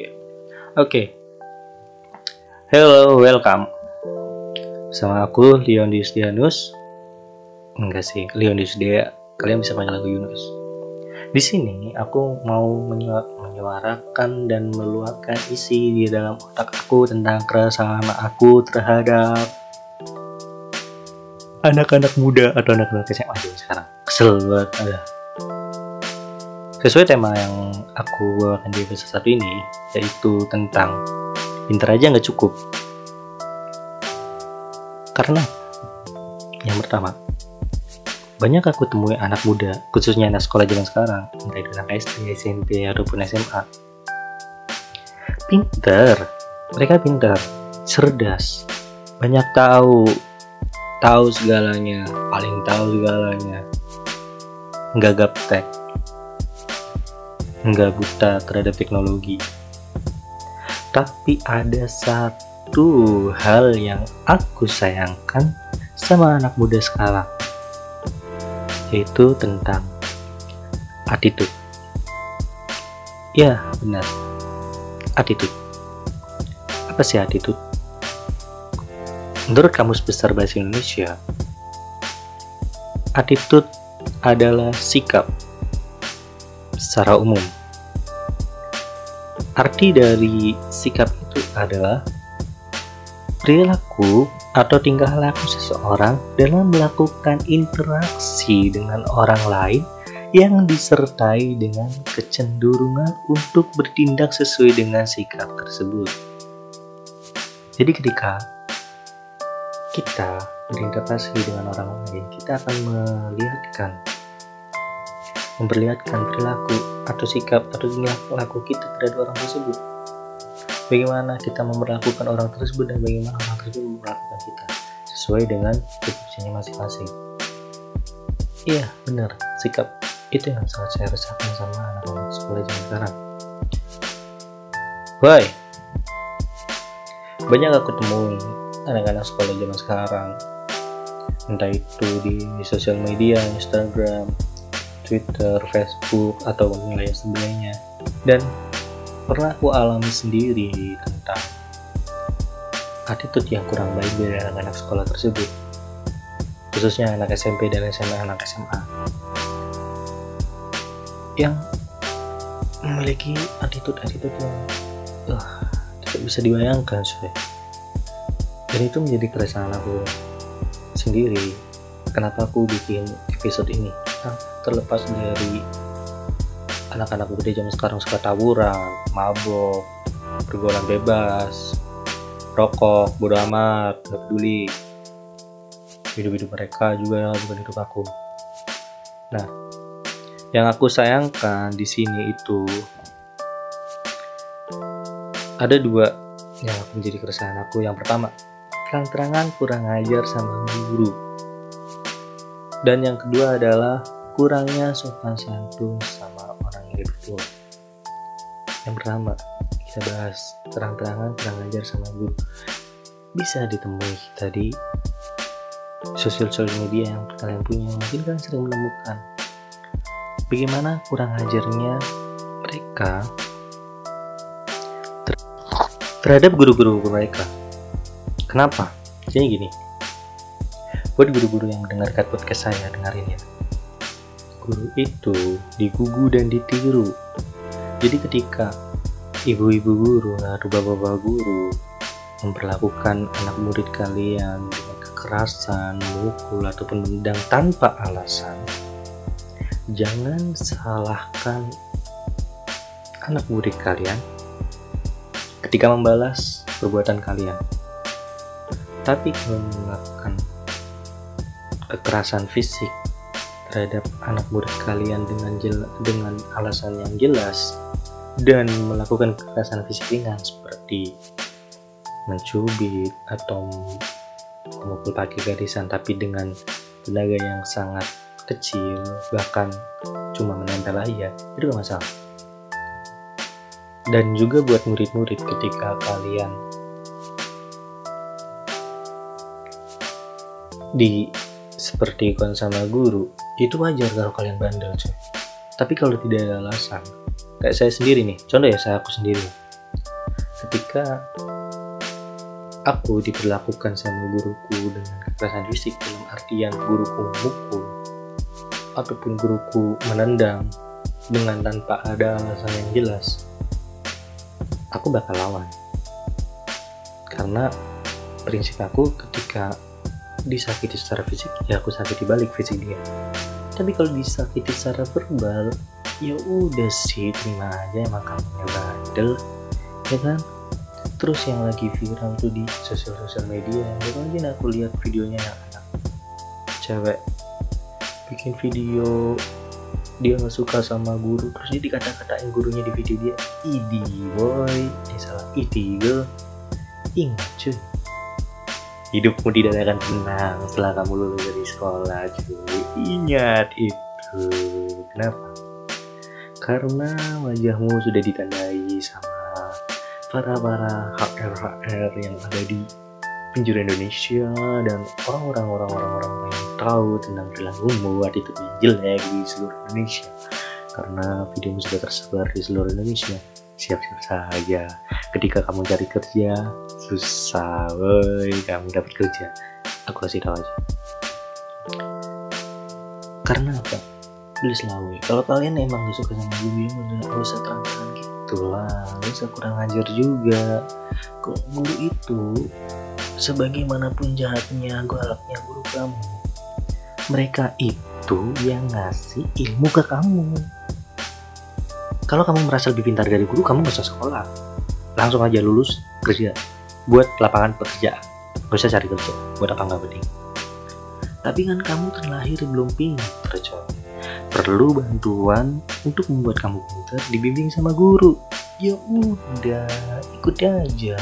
Iya. Oke. Hello, welcome. Sama aku Leon Distianus. Enggak sih, Leon Dia. Kalian bisa panggil aku Yunus. Di sini aku mau menyu- menyuarakan dan meluapkan isi di dalam otak aku tentang keresahan aku terhadap anak-anak muda atau anak-anak SMA aja sekarang. Kesel banget ada. Sesuai tema yang aku bawakan di episode satu ini, yaitu tentang pinter aja nggak cukup. Karena yang pertama, banyak aku temui anak muda, khususnya anak sekolah zaman sekarang, entah itu anak SD, SMP, ataupun SMA. Pinter, mereka pintar, cerdas, banyak tahu, tahu segalanya, paling tahu segalanya, nggak gaptek, nggak buta terhadap teknologi. Tapi ada satu hal yang aku sayangkan sama anak muda sekarang, yaitu tentang attitude. Ya, benar. Attitude. Apa sih attitude? Menurut Kamus Besar Bahasa Indonesia, attitude adalah sikap secara umum. Arti dari sikap itu adalah perilaku atau tingkah laku seseorang dalam melakukan interaksi dengan orang lain yang disertai dengan kecenderungan untuk bertindak sesuai dengan sikap tersebut. Jadi ketika kita berinteraksi dengan orang lain, kita akan melihatkan memperlihatkan perilaku atau sikap atau tingkah laku kita terhadap orang tersebut. Bagaimana kita memperlakukan orang tersebut dan bagaimana orang tersebut memperlakukan kita sesuai dengan tupoksinya masing-masing. Iya, benar. Sikap itu yang sangat saya resahkan sama anak-anak sekolah zaman sekarang. Why? Banyak aku temui anak-anak sekolah zaman sekarang, entah itu di sosial media, Instagram, Twitter, Facebook, atau nilai sebagainya. Dan pernah aku alami sendiri tentang attitude yang kurang baik dari anak-anak sekolah tersebut, khususnya anak SMP dan SMA, anak SMA, yang memiliki attitude-attitude yang uh, tidak bisa dibayangkan, coy. Dan itu menjadi keresahan aku sendiri. Kenapa aku bikin episode ini? Nah, terlepas dari anak-anak muda zaman sekarang suka tawuran, mabok, pergaulan bebas, rokok, bodo amat, gak peduli. Hidup-hidup mereka juga bukan hidup aku. Nah, yang aku sayangkan di sini itu ada dua yang aku menjadi keresahan aku. Yang pertama, terang-terangan kurang ajar sama guru. Dan yang kedua adalah kurangnya sopan santun sama orang yang lebih tua. Yang pertama, kita bahas terang-terangan kurang ajar sama guru. Bisa ditemui kita di sosial-sosial media yang kalian punya. Mungkin kalian sering menemukan bagaimana kurang ajarnya mereka ter terhadap guru-guru mereka. Kenapa? Jadi gini, buat guru-guru yang mendengarkan podcast saya dengerin ya guru itu digugu dan ditiru. Jadi ketika ibu-ibu guru atau bapak-bapak guru memperlakukan anak murid kalian dengan kekerasan, mukul ataupun menendang tanpa alasan jangan salahkan anak murid kalian ketika membalas perbuatan kalian. Tapi kalau melakukan kekerasan fisik terhadap anak murid kalian dengan dengan alasan yang jelas dan melakukan kekerasan fisik ringan seperti mencubit atau memukul kaki garisan tapi dengan tenaga yang sangat kecil bahkan cuma menempel aja itu gak masalah. Dan juga buat murid-murid ketika kalian di seperti ikon sama guru itu wajar kalau kalian bandel coy tapi kalau tidak ada alasan kayak saya sendiri nih contoh ya saya aku sendiri. Ketika aku diperlakukan sama guruku dengan kekerasan fisik dalam artian guruku memukul ataupun guruku menendang dengan tanpa ada alasan yang jelas aku bakal lawan. Karena prinsip aku ketika disakiti secara fisik ya aku sakiti balik fisik dia. Tapi kalau disakiti secara verbal ya udah sih terima aja emang kamu bandel ya kan? Terus yang lagi viral tuh di sosial-sosial media baru aja aku lihat videonya yang anak cewek bikin video dia nggak suka sama guru terus dia dikata-katain gurunya di video dia idi boy eh salah idi girl. Ingat cuy hidupmu tidak akan tenang setelah kamu lulus dari sekolah cuy. Ingat itu. Kenapa? Karena wajahmu sudah ditandai sama para-para HR-HR yang ada di penjuru Indonesia dan orang-orang orang-orang yang tahu tentang perilakumu. Itu jelek di seluruh Indonesia. Karena videomu sudah tersebar di seluruh Indonesia siap-siap saja. Ketika kamu cari kerja susah woi kamu dapat kerja. Aku kasih tahu aja. Karena apa? Please lah kalau kalian emang gak suka sama gue ya gak usah terang-terang gitu lah. Gak usah kurang ajar juga. Kok guru itu sebagaimanapun jahatnya galaknya guru kamu mereka itu yang ngasih ilmu ke kamu kalau kamu merasa lebih pintar dari guru kamu gak usah sekolah. Langsung aja lulus kerja buat lapangan pekerjaan. Gak usah cari kerja buat apa nggak penting. Tapi kan kamu terlahir belum pintar coy. Perlu bantuan untuk membuat kamu pintar dibimbing sama guru. Ya udah ikut aja.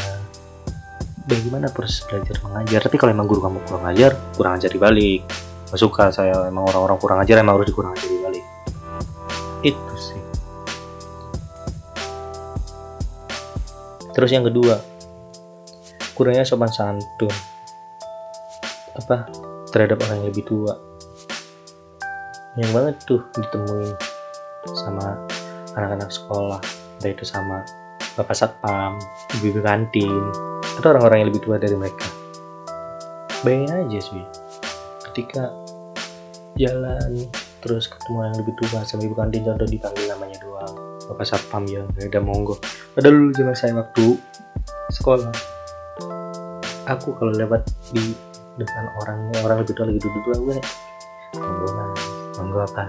Bagaimana proses belajar mengajar? Tapi kalau emang guru kamu kurang ajar kurang ajar dibalik. Gak suka saya emang orang-orang kurang ajar emang harus dikurang ajar dibalik. Itu terus yang kedua kurangnya sopan santun. Apa? Terhadap orang yang lebih tua. Yang banget tuh ditemuin sama anak-anak sekolah. Entah itu sama bapak satpam ibu-ibu kantin atau orang-orang yang lebih tua dari mereka. Bayangin aja sih ketika jalan terus ketemu yang lebih tua sama ibu kantin contoh dipanggil namanya doang bapak satpam ya ada monggo padahal dulu zaman saya waktu sekolah aku kalau lewat di depan orang orang lebih tua lagi duduk dua gue monggo monggo apa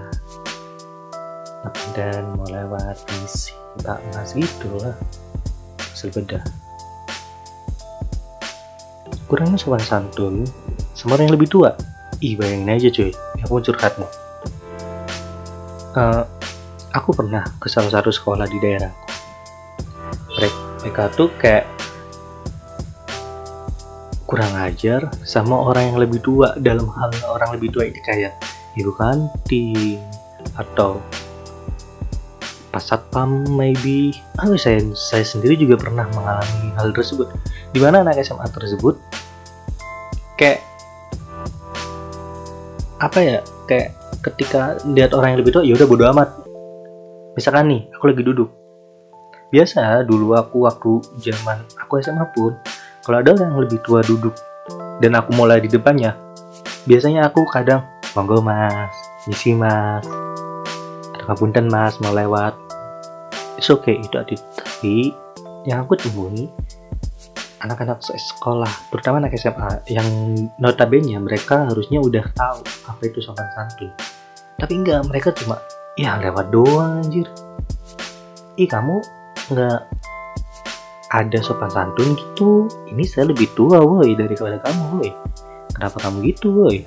dan mau lewat misi pak mas gitu lah hasil beda kurangnya sopan santun sama orang yang lebih tua. Ih bayangin aja cuy aku curhat nih uh, aku pernah ke salah satu sekolah di daerah mereka tuh kayak kurang ajar sama orang yang lebih tua dalam hal orang lebih tua ini kayak ibu kantin atau pas satpam maybe. Ah saya saya sendiri juga pernah mengalami hal tersebut. Di mana anak SMA tersebut kayak apa ya kayak ketika lihat orang yang lebih tua ya udah bodo amat. Misalkan nih aku lagi duduk biasa dulu aku waktu zaman aku SMA pun kalau ada yang lebih tua duduk dan aku mulai di depannya biasanya aku kadang monggo mas misi mas. Punten mas mau lewat. It's okay itu ada tapi yang aku temui anak-anak sekolah terutama anak SMA yang notabene mereka harusnya udah tahu apa itu sopan santun. Tapi enggak mereka cuma ya lewat doang anjir. Ih kamu nggak ada sopan santun gitu. Ini saya lebih tua woi daripada kamu woi. Kenapa kamu gitu woi?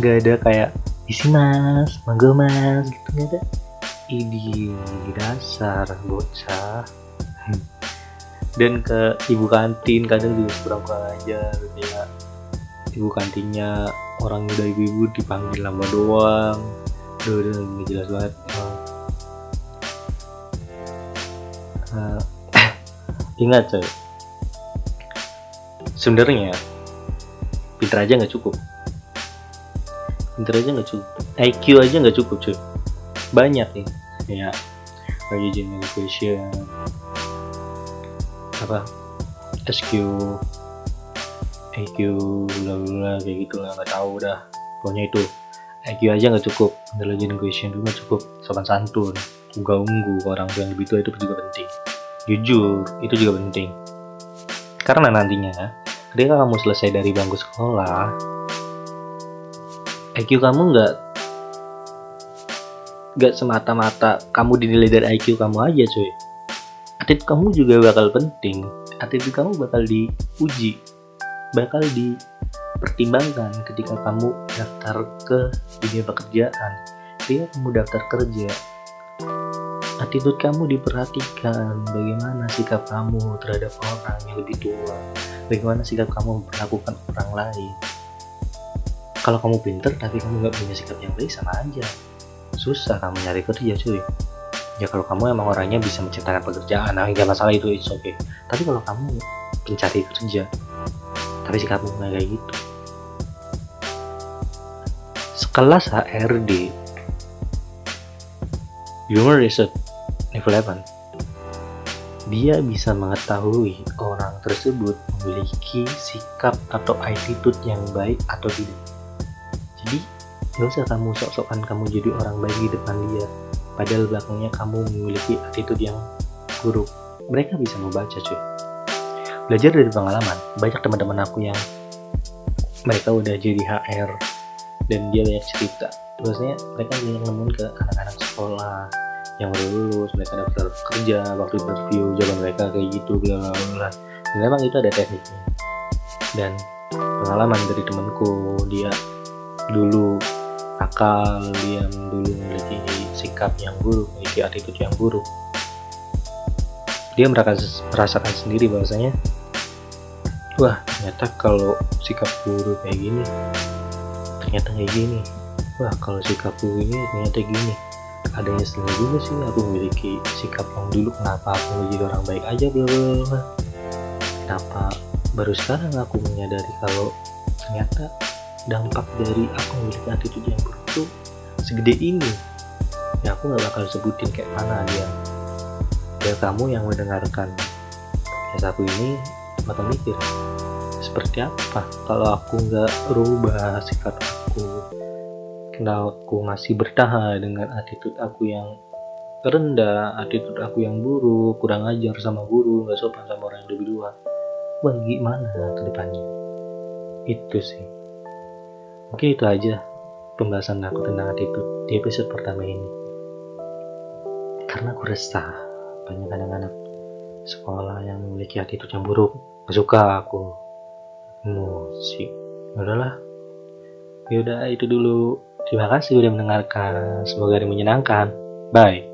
Nggak ada kayak isi mas mangga mas gitu nggak ada. Ini dasar bocah. Dan ke ibu kantin kadang juga kurang kurang aja ya ibu kantinnya orang udah ibu-ibu dipanggil nama doang. Udah udah jelas banget ingat coy. Sebenarnya pinter aja nggak cukup. Pinter aja nggak cukup. IQ aja nggak cukup cuy banyak nih. Kayak regional education apa? SQ IQ bla bla kayak gitu lah nggak tahu dah. Pokoknya itu IQ aja nggak cukup. Intelligent question juga cukup. Sopan santun unggah unggu orang yang lebih tua itu juga penting jujur itu juga penting. Karena nantinya ketika kamu selesai dari bangku sekolah IQ kamu nggak nggak semata-mata kamu dinilai dari IQ kamu aja cuy. Attitude kamu juga bakal penting. Attitude kamu bakal diuji bakal dipertimbangkan ketika kamu daftar ke dunia pekerjaan. Ketika kamu daftar kerja attitude kamu diperhatikan. Bagaimana sikap kamu terhadap orang yang lebih tua? Bagaimana sikap kamu memperlakukan orang lain? Kalau kamu pinter tapi kamu nggak punya sikap yang baik sama aja. Susah kamu nyari kerja cuy. Ya kalau kamu emang orangnya bisa menciptakan pekerjaan. Nah nggak masalah itu it's okay. Tapi kalau kamu pencari kerja tapi sikapmu nggak kayak gitu. Sekelas HRD Human Research level 11 dia bisa mengetahui orang tersebut memiliki sikap atau attitude yang baik atau tidak. Jadi gak usah kamu sok-sokan kamu jadi orang baik di depan dia padahal belakangnya kamu memiliki attitude yang buruk. Mereka bisa membaca cuy. Belajar dari pengalaman. Banyak teman-teman aku yang mereka udah jadi HR dan dia banyak cerita. Biasanya mereka banyak nemuin ke anak-anak sekolah yang udah lulus mereka daftar kerja waktu interview jawaban mereka kayak gitu bla bla bla dan memang itu ada tekniknya. Dan pengalaman dari temanku dia dulu akal dia dulu memiliki sikap yang buruk memiliki attitude yang buruk. Dia merasakan sendiri bahwasanya wah ternyata kalau sikap guru kayak gini ternyata kayak gini. Wah kalau sikap guru ini ternyata gini adanya senang juga sih. Aku memiliki sikap yang dulu kenapa aku menjadi orang baik aja bla kenapa baru sekarang aku menyadari kalau ternyata dampak dari aku memiliki attitude yang buruk tuh segede ini? Ya aku nggak bakal sebutin kayak mana dia. Ya kamu yang mendengarkan podcast aku ini bakal mikir seperti apa kalau aku nggak rubah sikap aku kalau aku masih bertahan dengan attitude aku yang rendah attitude aku yang buruk kurang ajar sama guru nggak sopan sama orang yang lebih tua wah gimana ke depannya? Itu sih. Mungkin itu aja pembahasan aku tentang attitude di episode pertama ini. Karena aku resah. Banyak anak-anak sekolah yang memiliki attitude yang buruk. Gak suka aku. Musik udahlah. Yaudah itu dulu terima kasih sudah mendengarkan. Semoga hari menyenangkan. Bye